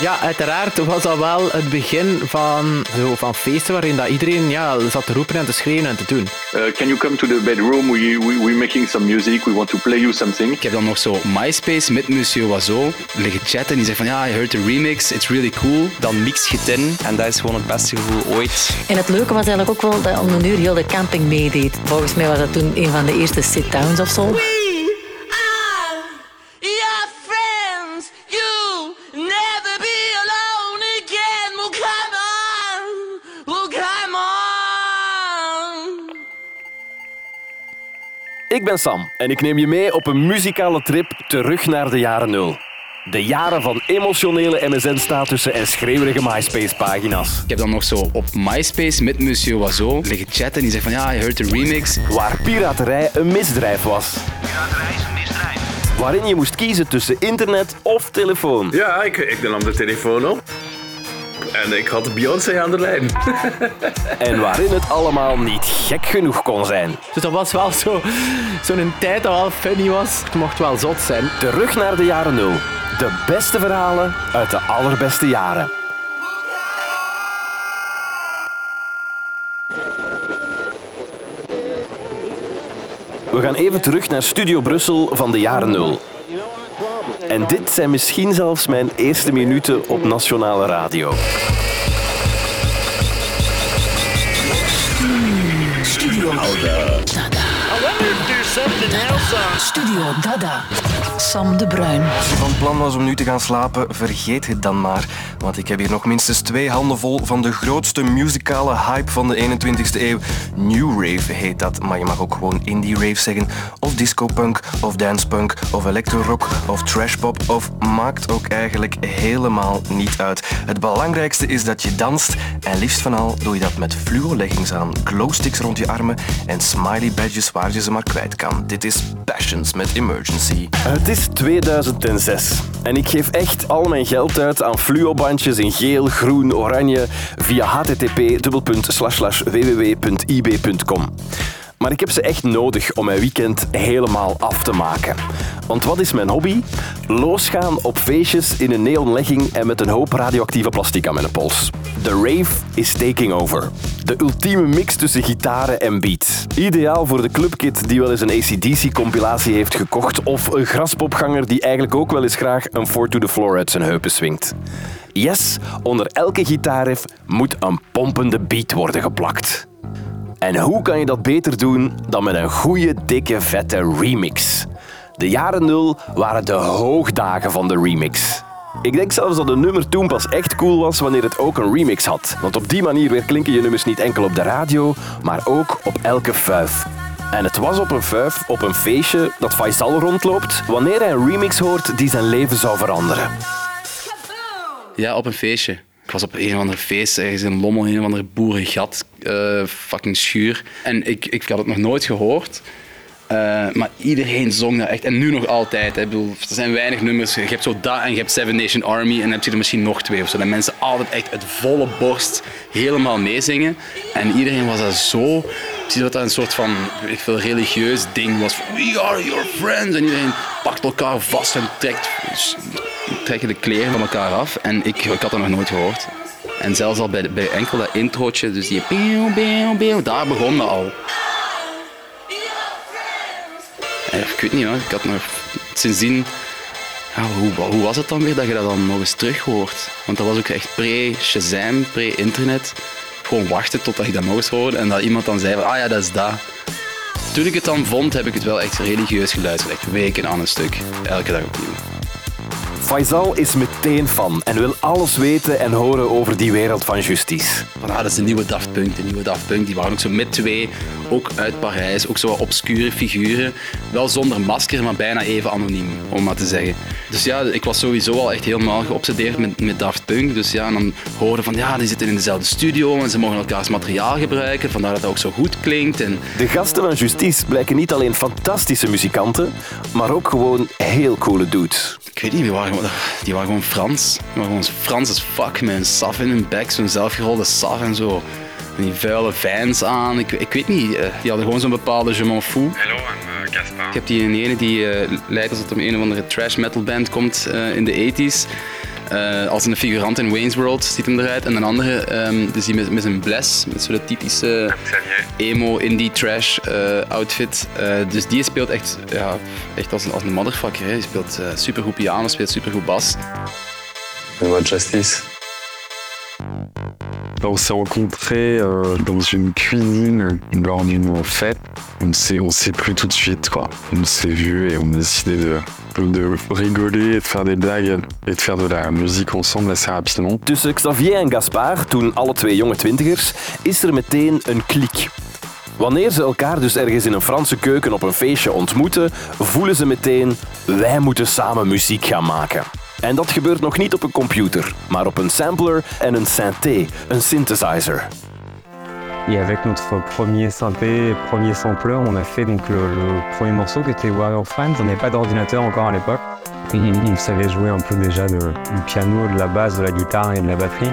Ja, uiteraard was dat wel het begin van, zo, van feesten waarin dat iedereen ja, zat te roepen en te schreeuwen en te doen. Uh, can you come to the bedroom? We, we, we're making some music. We want to play you something. Ik heb dan nog zo MySpace met Monsieur Oiseau liggen chatten. Die zegt van ja, I heard the remix, it's really cool. Dan mix je het in en dat is gewoon het beste gevoel ooit. En het leuke was eigenlijk ook wel dat om een uur heel de camping meedeed. Volgens mij was dat toen een van de eerste sit-downs of zo. Ik ben Sam en ik neem je mee op een muzikale trip terug naar de jaren nul. De jaren van emotionele MSN-statussen en schreeuwerige MySpace-pagina's. Ik heb dan nog zo op MySpace met Monsieur Oiseau liggen chatten. Die zegt van ja, je hoort de remix. Waar piraterij een misdrijf was. Piraterij is een misdrijf. Waarin je moest kiezen tussen internet of telefoon. Ja, ik, ik nam de telefoon op. En ik had Beyoncé aan de lijn. en waarin het allemaal niet gek genoeg kon zijn. Dus dat was wel zo'n zo tijd dat wel funny was. Het mocht wel zot zijn. Terug naar de jaren nul. De beste verhalen uit de allerbeste jaren. We gaan even terug naar Studio Brussel van de jaren nul. En dit zijn misschien zelfs mijn eerste minuten op nationale radio. Studio Dada. Studio Dada. Sam de Bruin. Als je van plan was om nu te gaan slapen, vergeet het dan maar. Want ik heb hier nog minstens twee handen vol van de grootste muzikale hype van de 21ste eeuw. New Rave heet dat, maar je mag ook gewoon Indie Rave zeggen. Of disco punk, of dance punk, of electro rock, of trash pop, of maakt ook eigenlijk helemaal niet uit. Het belangrijkste is dat je danst en liefst van al doe je dat met fluo leggings aan, glowsticks rond je armen en smiley badges waar je ze maar kwijt kan. Dit is Passions met Emergency. Het is 2006 en ik geef echt al mijn geld uit aan in geel, groen, oranje via http://www.ib.com. Maar ik heb ze echt nodig om mijn weekend helemaal af te maken. Want wat is mijn hobby? Losgaan op feestjes in een neonlegging en met een hoop radioactieve plastic aan mijn pols. De rave is taking over. De ultieme mix tussen gitaren en beat. Ideaal voor de clubkid die wel eens een ACDC-compilatie heeft gekocht of een graspopganger die eigenlijk ook wel eens graag een four to the floor uit zijn heupen swingt. Yes, onder elke gitaarriff moet een pompende beat worden geplakt. En hoe kan je dat beter doen dan met een goede, dikke, vette remix? De jaren nul waren de hoogdagen van de remix. Ik denk zelfs dat een nummer toen pas echt cool was wanneer het ook een remix had. Want op die manier weer klinken je nummers niet enkel op de radio, maar ook op elke fuif. En het was op een fuif, op een feestje, dat Faisal rondloopt, wanneer hij een remix hoort die zijn leven zou veranderen. Ja, op een feestje. Ik was op een of andere feest, ergens in Lommel, een of andere boerengat, uh, fucking schuur. En ik, ik had het nog nooit gehoord. Uh, maar iedereen zong dat echt. En nu nog altijd. Hè. Bedoel, er zijn weinig nummers. Je hebt zo dat en je hebt Seven Nation Army. En dan heb je er misschien nog twee of zo. Dat mensen altijd echt het volle borst helemaal meezingen. En iedereen was dat zo... Ik zie dat dat een soort van ik religieus ding was. We are your friends. En iedereen pakt elkaar vast en trekt, trekken de kleren van elkaar af. En ik, ik had dat nog nooit gehoord. En zelfs al bij, bij enkel dat introotje, dus die... Daar begon dat al. ik weet niet hoor, ik had nog sindsdien... Ja, hoe, hoe was het dan weer dat je dat dan nog eens terug hoort? Want dat was ook echt pre-Shazam, pre-internet. Gewoon wachten totdat ik dat nog eens hoorde en dat iemand dan zei van, ah ja, dat is dat. Toen ik het dan vond, heb ik het wel echt religieus geluisterd. Echt weken aan een stuk. Elke dag opnieuw. Faisal is meteen fan en wil alles weten en horen over die wereld van justice. Van, ah, dat is nieuwe Daft Punk. De nieuwe Daft die waren ook zo met twee, ook uit Parijs, ook zo wat obscure figuren. Wel zonder masker, maar bijna even anoniem, om maar te zeggen. Dus ja, ik was sowieso al echt helemaal geobsedeerd met, met Daft Punk. Dus ja, en dan horen van ja, die zitten in dezelfde studio en ze mogen elkaars materiaal gebruiken, vandaar dat het ook zo goed klinkt. En... De gasten van Justice blijken niet alleen fantastische muzikanten, maar ook gewoon heel coole dudes. Ik weet niet, die waren, die waren gewoon Frans. Die waren gewoon Frans as fuck, met een saf in hun bek, zo'n zelfgerolde saf en zo. En die vuile fans aan, ik, ik weet niet. Die hadden gewoon zo'n bepaalde je m'en fou. Hallo, Ik heb die ene die uh, lijkt alsof het om een of andere trash metal band komt uh, in de 80s. eh, als een figurant in Wayne's World ziet hem eruit. En een andere, dus die met, met zijn bles, met zo'n typische emo, indie, trash eh, outfit. Eh, dus die speelt echt, ja, echt als, een- als een motherfucker. Hè. Die speelt eh supergoed piano, speelt supergoed bas. Moi, Justice. On s'est rencontrés euh, dans une cuisine lors d'une fête. On s'est, on s'est plu tout de suite, quoi. On s'est vu et on a décidé de, de rigoler et de faire des blagues et de faire de la musique ensemble assez rapidement. Tussen Xavier en Gaspard, toen alle twee jonge twintigers, is er meteen een klik. Wanneer ze elkaar dus ergens in een Franse keuken op een feestje ontmoeten, voelen ze meteen wij moeten samen muziek gaan maken. En dat gebeurt nog niet op een computer, maar op een sampler en een synthé, een synthesizer. Et avec notre premier synthé, premier sampler, on a fait donc le, le premier morceau qui était Warrior Friends. On n'avait pas d'ordinateur encore à l'époque. On, on savait jouer un peu déjà de- du piano, de la basse, de la guitare et de la batterie.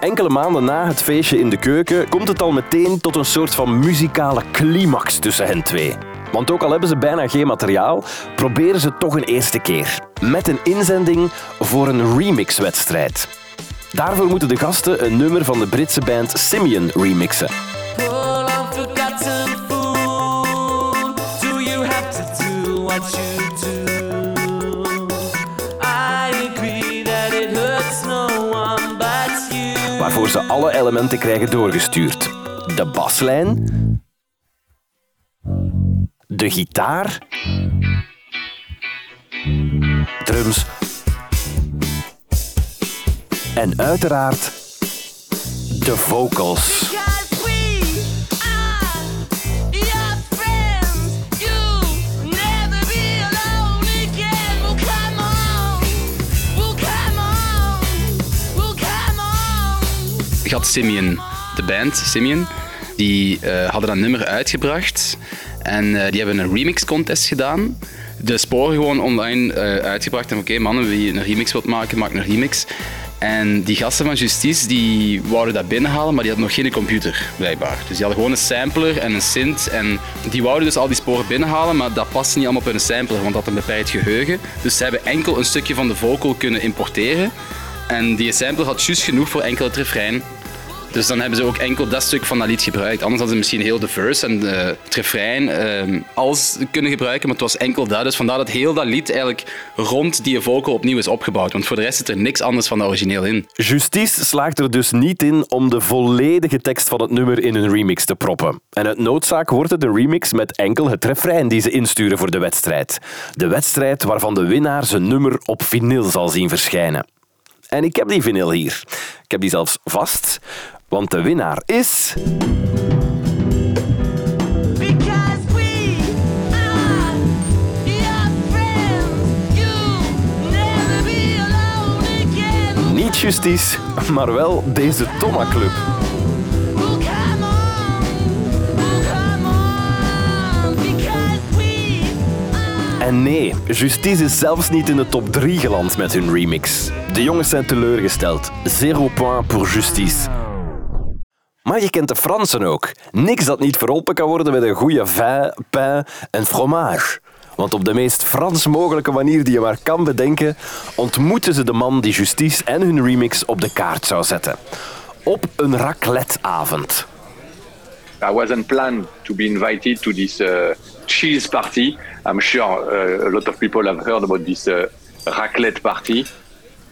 Enkele maanden na het feestje in de keuken komt het al meteen tot een soort van muzikale climax tussen hen twee. Want ook al hebben ze bijna geen materiaal, proberen ze toch een eerste keer. Met een inzending voor een remixwedstrijd. Daarvoor moeten de gasten een nummer van de Britse band Simeon remixen. Waarvoor ze alle elementen krijgen doorgestuurd. De baslijn, de gitaar, drums en uiteraard de vocals. Je had Simeon, de band Simeon. Die eh, hadden dat nummer uitgebracht. En eh, die hebben een remix contest gedaan. De sporen gewoon online eh, uitgebracht. En oké, mannen, wie een remix wilt maken, maak een remix. En die gasten van Justice, die wouden dat binnenhalen, maar die hadden nog geen computer, blijkbaar. Dus die hadden gewoon een sampler en een synth. En die wouden dus al die sporen binnenhalen, maar dat paste niet allemaal op hun sampler, want dat had een beperkt geheugen. Dus ze hebben enkel een stukje van de vocal kunnen importeren. En die sampler had juist genoeg voor enkel het refrein. Dus dan hebben ze ook enkel dat stuk van dat lied gebruikt. Anders hadden ze misschien heel de verse en de, het refrein eh, alles kunnen gebruiken, maar het was enkel dat. Dus vandaar dat heel dat lied eigenlijk rond die vocal opnieuw is opgebouwd. Want voor de rest zit er niks anders van de origineel in. Justice slaagt er dus niet in om de volledige tekst van het nummer in een remix te proppen. En uit noodzaak wordt het een remix met enkel het refrein die ze insturen voor de wedstrijd. De wedstrijd waarvan de winnaar zijn nummer op vinyl zal zien verschijnen. En ik heb die vinyl hier. Ik heb die zelfs vast, want de winnaar is... Niet Justice, maar wel deze Toma Club. En nee, Justice is zelfs niet in de top 3 geland met hun remix. De jongens zijn teleurgesteld. Zero point pour Justice. Maar je kent de Fransen ook. Niks dat niet verholpen kan worden met een goede vin, pain en fromage. Want op de meest Frans mogelijke manier die je maar kan bedenken, ontmoeten ze de man die Justice en hun remix op de kaart zou zetten. Op een racletteavond. I wasn't planned to be invited to this uh, cheese party. I'm sure uh, a lot of people have heard about this uh, raclette party.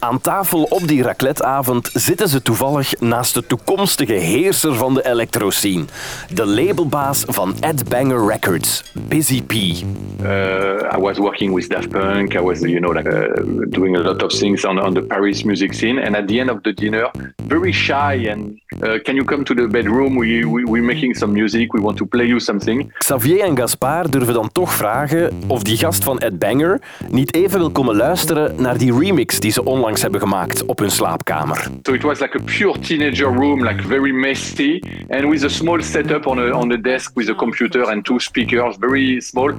Aan tafel op die racletteavond zitten ze toevallig naast de toekomstige heerser van de electroscene. De labelbaas van Ed Banger Records, Busy P. Uh, I was working with Daft Punk. I was, you know, like uh, doing a lot of things on, on the Paris music scene. And at the end of the dinner, very shy and uh, can you come to the bedroom? We, we we're making some music. We want to play you something. Xavier en Gaspard durven dan toch vragen of die gast van Ed Banger niet even wil komen luisteren naar die remix die ze onlangs hebben gemaakt op hun slaapkamer. So it was like a pure teenager room, like very messy, and with a small setup on a on the desk with a computer and two speakers, very small.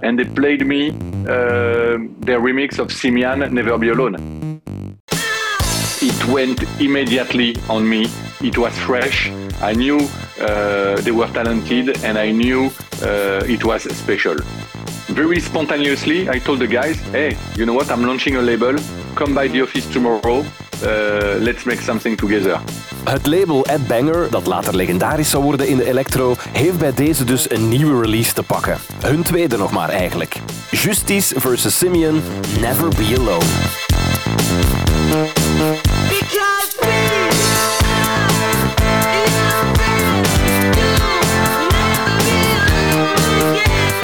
And they played me uh, their remix of Simian, Never Be Alone. It went immediately on me. It was fresh. I knew uh, they were talented, and I knew uh, it was special. Very spontaneously, I told the guys, hey, you know what? I'm launching a label. Come by the office tomorrow. Uh, let's make something together. Het label Ed Banger, dat later legendarisch zou worden in de electro, heeft bij deze dus een nieuwe release te pakken. Hun tweede nog maar eigenlijk. Justice vs. Simeon, Never Be Alone.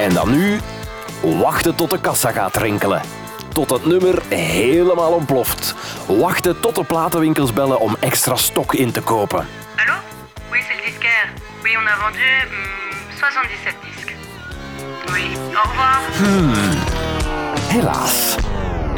En dan nu wachten tot de kassa gaat rinkelen. Tot het nummer helemaal ontploft. Wachten tot de platenwinkels bellen om extra stok in te kopen. Allô Oui, c'est le disquaire. Oui, on a vendu hmm, 77 disques. Oui, au revoir. Hmm. Helaas.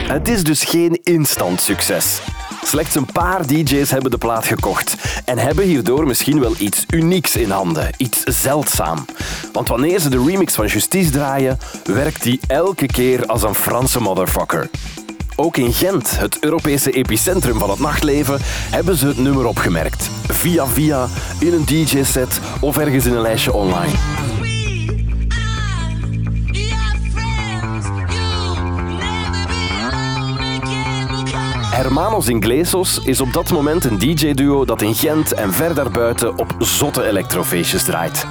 Het is dus geen instant succes. Slechts een paar DJ's hebben de plaat gekocht en hebben hierdoor misschien wel iets unieks in handen, iets zeldzaam. Want wanneer ze de remix van Justice draaien, werkt die elke keer als een Franse motherfucker. Ook in Gent, het Europese epicentrum van het nachtleven, hebben ze het nummer opgemerkt. Via via, in een DJ-set of ergens in een lijstje online. Hermanos Inglesos is op dat moment een DJ-duo dat in Gent en ver daarbuiten op zotte electrofeestjes draait.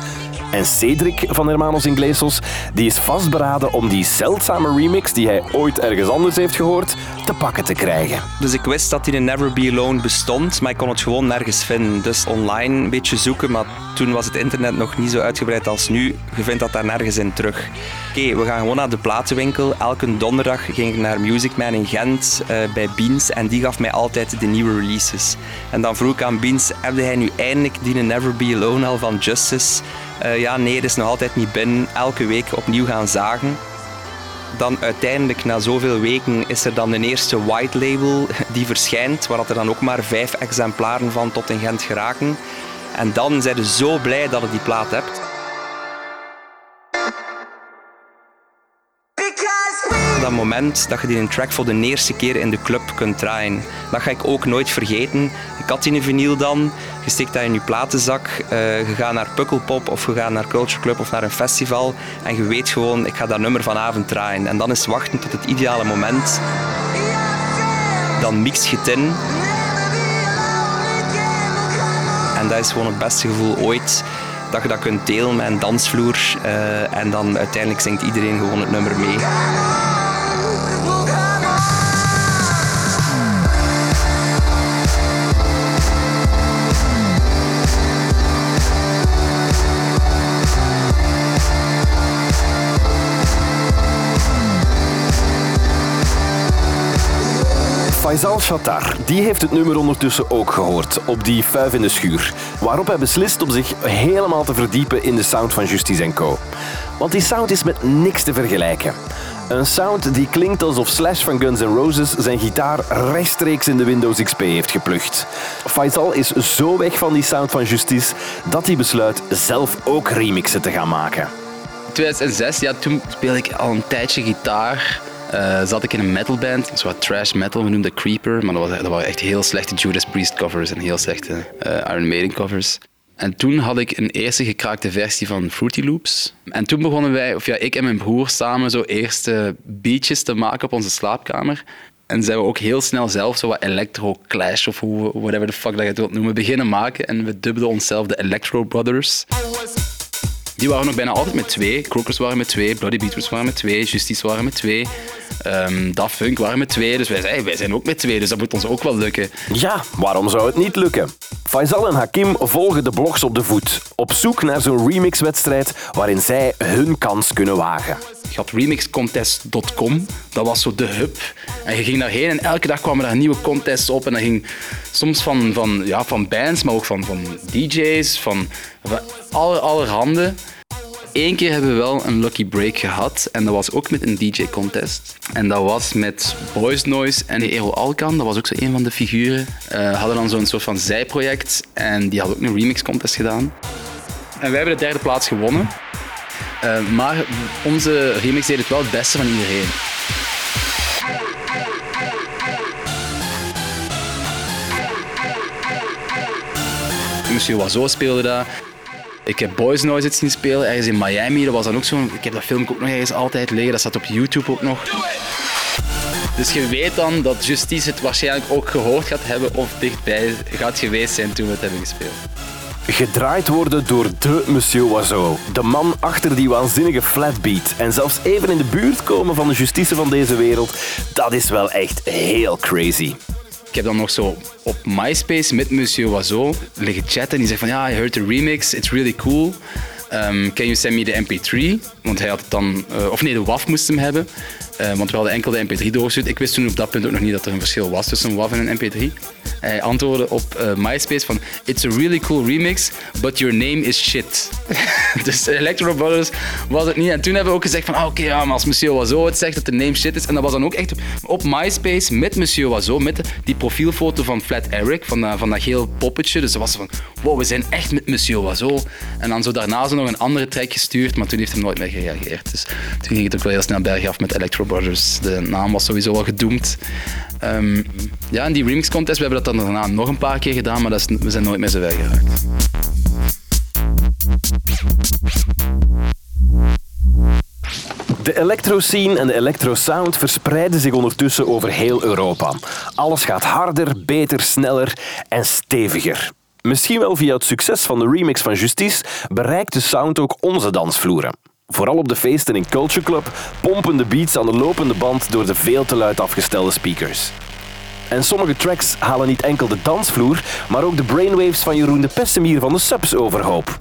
En Cedric van Hermanos Inglesos die is vastberaden om die zeldzame remix die hij ooit ergens anders heeft gehoord, te pakken te krijgen. Dus ik wist dat die Never Be Alone bestond, maar ik kon het gewoon nergens vinden. Dus online een beetje zoeken, maar toen was het internet nog niet zo uitgebreid als nu. Je vindt dat daar nergens in terug. Oké, we gaan gewoon naar de platenwinkel. Elke donderdag ging ik naar Music Man in Gent uh, bij Beans en die gaf mij altijd de nieuwe releases. En dan vroeg ik aan Beans, heb hij nu eindelijk die Never Be Alone al van Justice? Uh, ja, nee, dat is nog altijd niet binnen. Elke week opnieuw gaan zagen. Dan uiteindelijk, na zoveel weken, is er dan de eerste white label die verschijnt, waar er dan ook maar vijf exemplaren van tot in Gent geraken. En dan zijn ze zo blij dat je die plaat hebt. Moment dat je die track voor de eerste keer in de club kunt draaien, dat ga ik ook nooit vergeten. Ik had die vinyl dan, je steekt dat in je platenzak, uh, je gaat naar Pukkelpop of je gaat naar Culture Club of naar een festival en je weet gewoon, ik ga dat nummer vanavond draaien. En dan is wachten tot het ideale moment. Dan mix je het in. En dat is gewoon het beste gevoel ooit dat je dat kunt delen met een dansvloer. Uh, en dan uiteindelijk zingt iedereen gewoon het nummer mee. Faisal Shattar die heeft het nummer ondertussen ook gehoord op die Fuif in de Schuur, waarop hij beslist om zich helemaal te verdiepen in de sound van Justice Co. Want die sound is met niks te vergelijken. Een sound die klinkt alsof Slash van Guns N' Roses zijn gitaar rechtstreeks in de Windows XP heeft geplucht. Faisal is zo weg van die sound van Justice dat hij besluit zelf ook remixen te gaan maken. 2006, ja, toen speelde ik al een tijdje gitaar. Uh, zat ik in een metalband, zo wat trash metal, we noemden Creeper, maar dat, was, dat waren echt heel slechte Judas Priest covers en heel slechte uh, Iron Maiden covers. En toen had ik een eerste gekraakte versie van Fruity Loops. En toen begonnen wij, of ja, ik en mijn broer samen zo eerste beatjes te maken op onze slaapkamer. En zijn we ook heel snel zelf zo wat electro clash of whatever the fuck dat je het wilt noemen, beginnen maken. En we dubden onszelf de Electro Brothers. Die waren nog bijna altijd met twee. Crokers waren met twee, Bloody Beatles waren met twee, Justice waren met twee. Um, Daft waren met twee, dus wij zeiden, wij zijn ook met twee, dus dat moet ons ook wel lukken. Ja, waarom zou het niet lukken? Faisal en Hakim volgen de blogs op de voet, op zoek naar zo'n remixwedstrijd waarin zij hun kans kunnen wagen. Je had remixcontest.com, dat was zo de hub. En je ging daarheen en elke dag kwamen daar nieuwe contests op. En dat ging soms van, van, ja, van bands, maar ook van, van DJ's, van, van aller, allerhande. Eén keer hebben we wel een lucky break gehad en dat was ook met een DJ-contest. En dat was met Boys Noise en Erol Alkan, dat was ook zo een van de figuren. Uh, hadden dan zo'n soort van zijproject en die hadden ook een remix-contest gedaan. En wij hebben de derde plaats gewonnen. Uh, maar onze remix deed het wel het beste van iedereen. Monsieur Oiseau speelde dat. Ik heb Boys Noise het zien spelen, ergens in Miami. Dat was dan ook zo. Ik heb dat film ook nog ergens altijd liggen. Dat staat op YouTube ook nog. Dus je weet dan dat Justice het waarschijnlijk ook gehoord gaat hebben of dichtbij gaat geweest zijn toen we het hebben gespeeld. Gedraaid worden door de Monsieur Oiseau. De man achter die waanzinnige flatbeat. En zelfs even in de buurt komen van de justitie van deze wereld, dat is wel echt heel crazy. Ik heb dan nog zo op MySpace met Monsieur Oiseau liggen chatten. En die zegt van ja, I heard the remix, it's really cool. Um, can you send me the MP3? Want hij had het dan, uh, of nee, de WAF moest hem hebben. Uh, want we hadden enkel de MP3 doorgestuurd. Ik wist toen op dat punt ook nog niet dat er een verschil was tussen een WAV en een MP3. Hij antwoordde op uh, MySpace van It's a really cool remix, but your name is shit. dus Electro Brothers was het niet. En toen hebben we ook gezegd van ah, oké, ja, maar als Monsieur Oiseau het zegt dat de name shit is. En dat was dan ook echt op MySpace met Monsieur Oiseau, met die profielfoto van Flat Eric, van, uh, van dat geel poppetje. Dus dat was van wow, we zijn echt met Monsieur Oiseau. En dan zo daarna zo nog een andere track gestuurd, maar toen heeft hij nooit meer gereageerd. Dus toen ging het ook wel heel snel bergaf met Electro Brothers. De naam was sowieso al gedoemd. Um, ja, en die remix contest, we hebben dat dan daarna nog een paar keer gedaan, maar dat we zijn nooit meer zo ver geraakt. De electro-scene en de electro-sound verspreiden zich ondertussen over heel Europa. Alles gaat harder, beter, sneller en steviger. Misschien wel via het succes van de remix van Justice bereikt de sound ook onze dansvloeren. Vooral op de feesten in Culture Club pompen de beats aan de lopende band door de veel te luid afgestelde speakers. En sommige tracks halen niet enkel de dansvloer, maar ook de brainwaves van Jeroen de Pessemier van de Subs overhoop.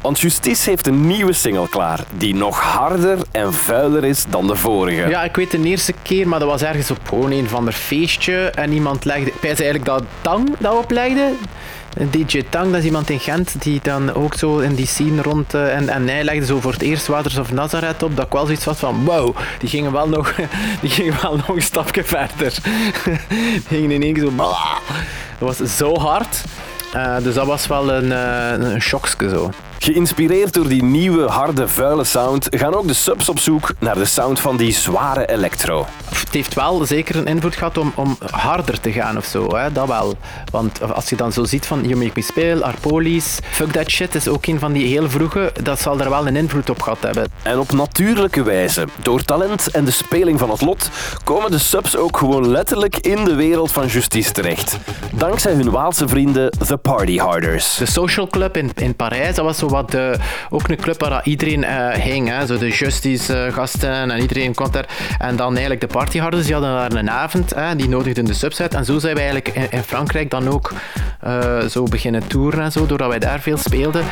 Want Justice heeft een nieuwe single klaar, die nog harder en vuiler is dan de vorige. Ja, ik weet de eerste keer, maar dat was ergens op gewoon een van de feestje en iemand legde, ik eigenlijk dat Tang dat oplegde. DJ Tang, dat is iemand in Gent die dan ook zo in die scene rond... Uh, en, en hij legde zo voor het eerst Waters of Nazareth op, dat ik wel zoiets had van wow, die gingen wel nog, die gingen wel nog een stapje verder. die gingen in één keer zo... Blah. Dat was zo hard. Uh, dus dat was wel een, uh, een shockske zo. Geïnspireerd door die nieuwe, harde, vuile sound gaan ook de subs op zoek naar de sound van die zware electro. Het heeft wel zeker een invloed gehad om, om harder te gaan of zo, hè? dat wel. Want als je dan zo ziet van You Make Me Speel, Arpolis, Fuck That Shit is ook een van die heel vroege, dat zal er wel een invloed op gehad hebben. En op natuurlijke wijze, door talent en de speling van het lot, komen de subs ook gewoon letterlijk in de wereld van justice terecht. Dankzij hun Waalse vrienden, The Party Harders. De Social Club in, in Parijs, dat was zo wat de, ook een club waar iedereen uh, hing. Hè. Zo de Justice-gasten en iedereen komt daar. En dan eigenlijk de partyharders, die hadden daar een avond, hè, die nodigden de subs uit. En zo zijn we eigenlijk in, Frankrijk dan ook zo beginnen toeren en zo, doordat wij daar veel speelden.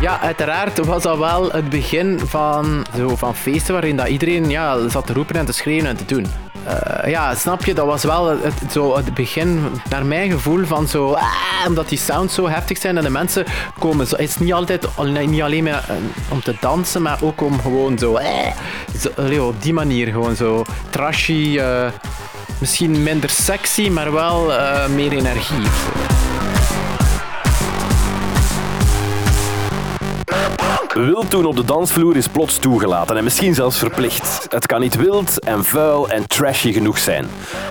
Ja, uiteraard was dat wel het begin van, zo, van feesten waarin dat iedereen ja, zat te roepen en te schreeuwen en te doen. Uh, ja, snap je, dat was wel het, zo het begin, naar mijn gevoel, van zo... Ah, omdat die sounds zo heftig zijn en de mensen komen... Zo, het is niet altijd, niet alleen maar uh, om te dansen, maar ook om gewoon zo... Eh, zo op die manier gewoon zo trashy... misschien minder sexy, maar wel meer energie. Wild doen op de dansvloer is plots toegelaten en misschien zelfs verplicht. Het kan niet wild en vuil en trashy genoeg zijn.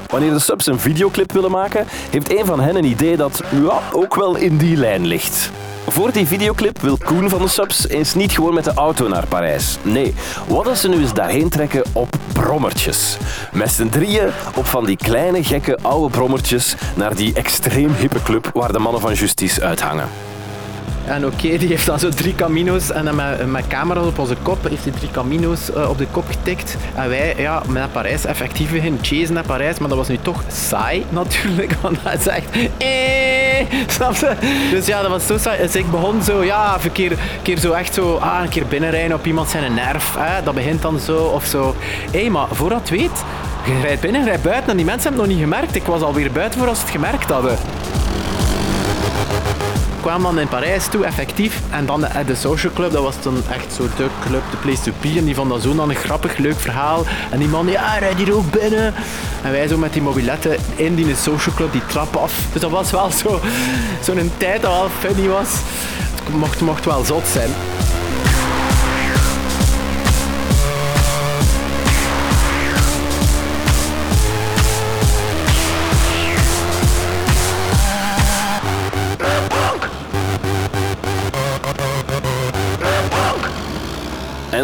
Wanneer de subs een videoclip willen maken, heeft een van hen een idee dat ja, ook wel in die lijn ligt. Voor die videoclip wil Koen van de Subs eens niet gewoon met de auto naar Parijs. Nee, wat als ze nu eens daarheen trekken op brommertjes? Met z'n drieën op van die kleine gekke oude brommertjes naar die extreem hippe club waar de mannen van Justice uithangen. En oké, die heeft dan zo drie camino's en dan met, met camera op onze kop heeft hij drie camino's uh, op de kop getikt. En wij, ja, naar Parijs, effectief beginnen chasen naar Parijs, maar dat was nu toch saai natuurlijk, want dat is echt, eh, snap je? Dus ja, dat was zo saai. Dus ik begon zo, ja, een keer, keer zo echt zo, ah, een keer binnenrijden op iemand zijn nerf, hè, dat begint dan zo, of zo. Hé, hey, maar voordat het weet, je rijdt binnen, je rijdt buiten en die mensen hebben het nog niet gemerkt. Ik was alweer buiten voor ze het gemerkt hadden kwam dan in Parijs toe, effectief. En dan de, de Social Club, dat was dan echt zo de club, de place to be. En die vond dat zo dan een grappig, leuk verhaal. En die man, ja, rijd hier ook binnen. En wij zo met die mobiletten in die Social Club, die trap af. Dus dat was wel zo'n zo tijd dat wel funny was. Het mocht, mocht wel zot zijn.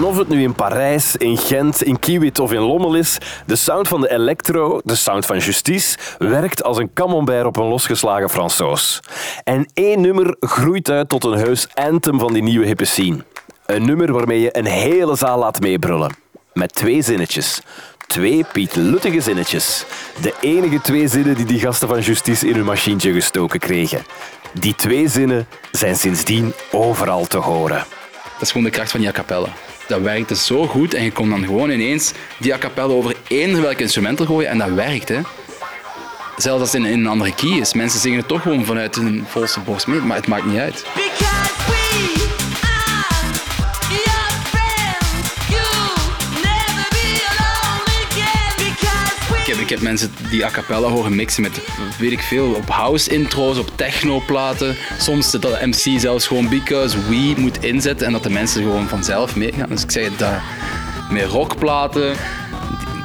En of het nu in Parijs, in Gent, in Kiewit of in Lommel is, de sound van de electro, de sound van Justice, werkt als een camembert op een losgeslagen Fransoos. En één nummer groeit uit tot een heus anthem van die nieuwe hippe scene. Een nummer waarmee je een hele zaal laat meebrullen. Met twee zinnetjes. Twee pietluttige zinnetjes. De enige twee zinnen die die gasten van Justice in hun machientje gestoken kregen. Die twee zinnen zijn sindsdien overal te horen. Dat is gewoon de kracht van die. Dat werkte zo goed en je kon dan gewoon ineens die a cappella over één welk instrument gooien en dat werkt. Hè. Zelfs als het in, een andere key is. Mensen zingen het toch gewoon vanuit hun volste borst mee, maar het maakt niet uit. Heb, ik heb mensen die a cappella horen mixen met, weet ik veel, op house intro's, op techno platen. Soms dat de MC zelfs gewoon because we moet inzetten en dat de mensen gewoon vanzelf meegaan. Dus ik zeg het, dat, met rockplaten,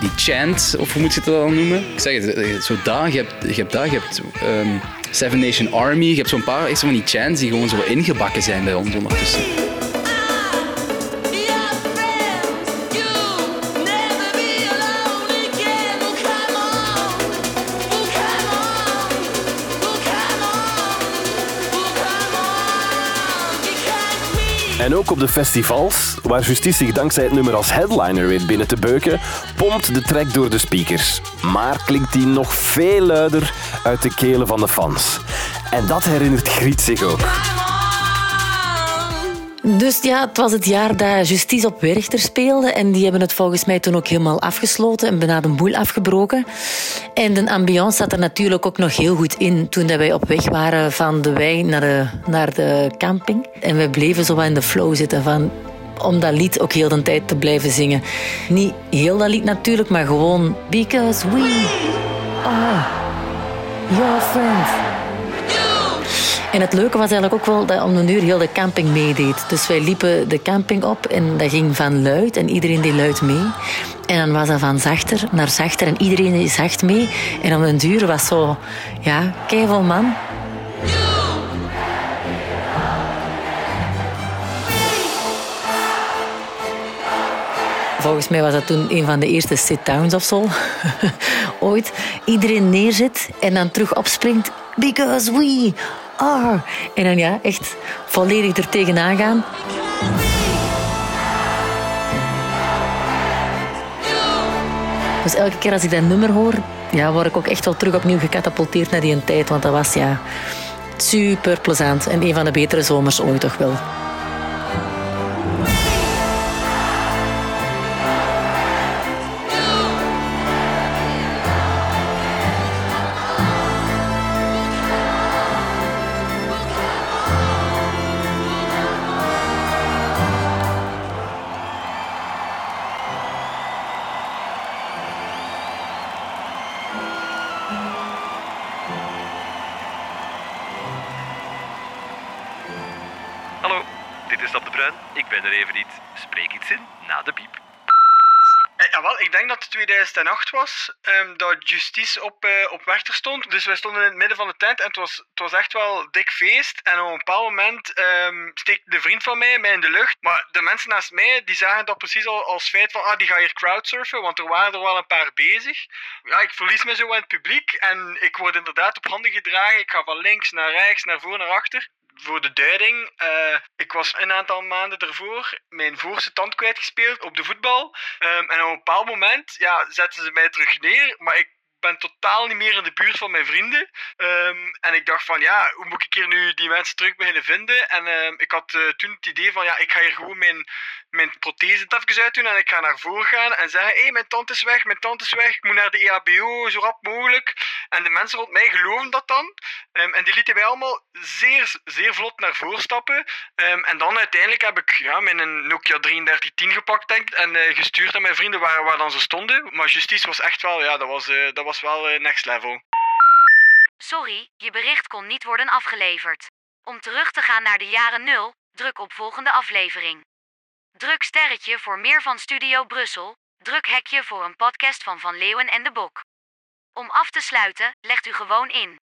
die, chant, of hoe moet je het dan noemen? Ik zeg het, eh, zo daar, je hebt, je hebt daar, je hebt ehm, Seven Nation Army, je hebt zo'n paar extra van die chants die gewoon zo ingebakken zijn bij ons ondertussen. En ook op de festivals, waar Justice zich dankzij het nummer als headliner weet binnen te beuken, pompt de track door de speakers. Maar klinkt die nog veel luider uit de kelen van de fans. En dat herinnert Griet zich ook. Dus ja, het was het jaar dat Justice op Werchter speelde. En die hebben het volgens mij toen ook helemaal afgesloten en bijna de boel afgebroken. En de ambiance zat er natuurlijk ook nog heel goed in toen dat wij op weg waren van de wei naar de, naar de camping. En we bleven zo in de flow zitten van om dat lied ook heel de tijd te blijven zingen. Niet heel dat lied natuurlijk, maar gewoon Because we are your friends. En het leuke was eigenlijk ook wel dat om een uur heel de camping meedeed. Dus wij liepen de camping op en dat ging van luid en iedereen deed luid mee. En dan was dat van zachter naar zachter en iedereen deed zacht mee. En om een uur was zo, ja, keivel man. Volgens mij was dat toen een van de eerste sit-downs of zo. Ooit. Iedereen neerzit en dan terug opspringt. Because we are. En dan ja, echt volledig er tegenaan gaan. Dus elke keer als ik dat nummer hoor, ja, word ik ook echt wel terug opnieuw gecatapulteerd naar die tijd. Want dat was ja super plezant en een van de betere zomers ooit toch wel. Dit is Stap de Bruin. Ik ben er even niet. Spreek iets in na de piep. Eh, jawel, ik denk dat het 2008 was ehm, dat Justice op, eh, op Werchter stond. Dus wij stonden in het midden van de tent en het was, het was echt wel dik feest. En op een bepaald moment um, steekt de vriend van mij mij in de lucht. Maar de mensen naast mij die zagen dat precies al als feit van ah, die gaat hier crowdsurfen, want er waren er wel een paar bezig. Ja, ik verlies me zo in het publiek en ik word inderdaad op handen gedragen. Ik ga van links naar rechts, naar voor, naar achter voor de duiding, eh, ik was een aantal maanden ervoor mijn voorste tand kwijtgespeeld op de voetbal. Ehm, en op een bepaald moment ja, zetten ze mij terug neer, maar ik ben totaal niet meer in de buurt van mijn vrienden. Ehm, en ik dacht van, ja, hoe moet ik hier nu die mensen terug beginnen vinden? En ehm, ik had eh, toen het idee van, ja, ik ga hier gewoon mijn, mijn prothese even uitdoen en ik ga naar voren gaan en zeggen, hé, hey, mijn tand is weg, mijn tand is weg, ik moet naar de EHBO zo rap mogelijk. En de mensen rond mij geloven dat dan. Ehm, en die lieten mij allemaal zeer, zeer vlot naar voren stappen. en dan uiteindelijk heb ik ja, mijn Nokia 3310 gepakt, denk en eh, gestuurd aan mijn vrienden waar, waar dan ze stonden. Maar justice was echt wel, ja, dat was, uh, dat was wel uh, next level. Sorry, je bericht kon niet worden afgeleverd. Om terug te gaan naar de jaren 0, druk op volgende aflevering. Druk sterretje voor meer van Studio Brussel. Druk hekje voor een podcast van Van Leeuwen en de Bok. Om af te sluiten, legt u gewoon in.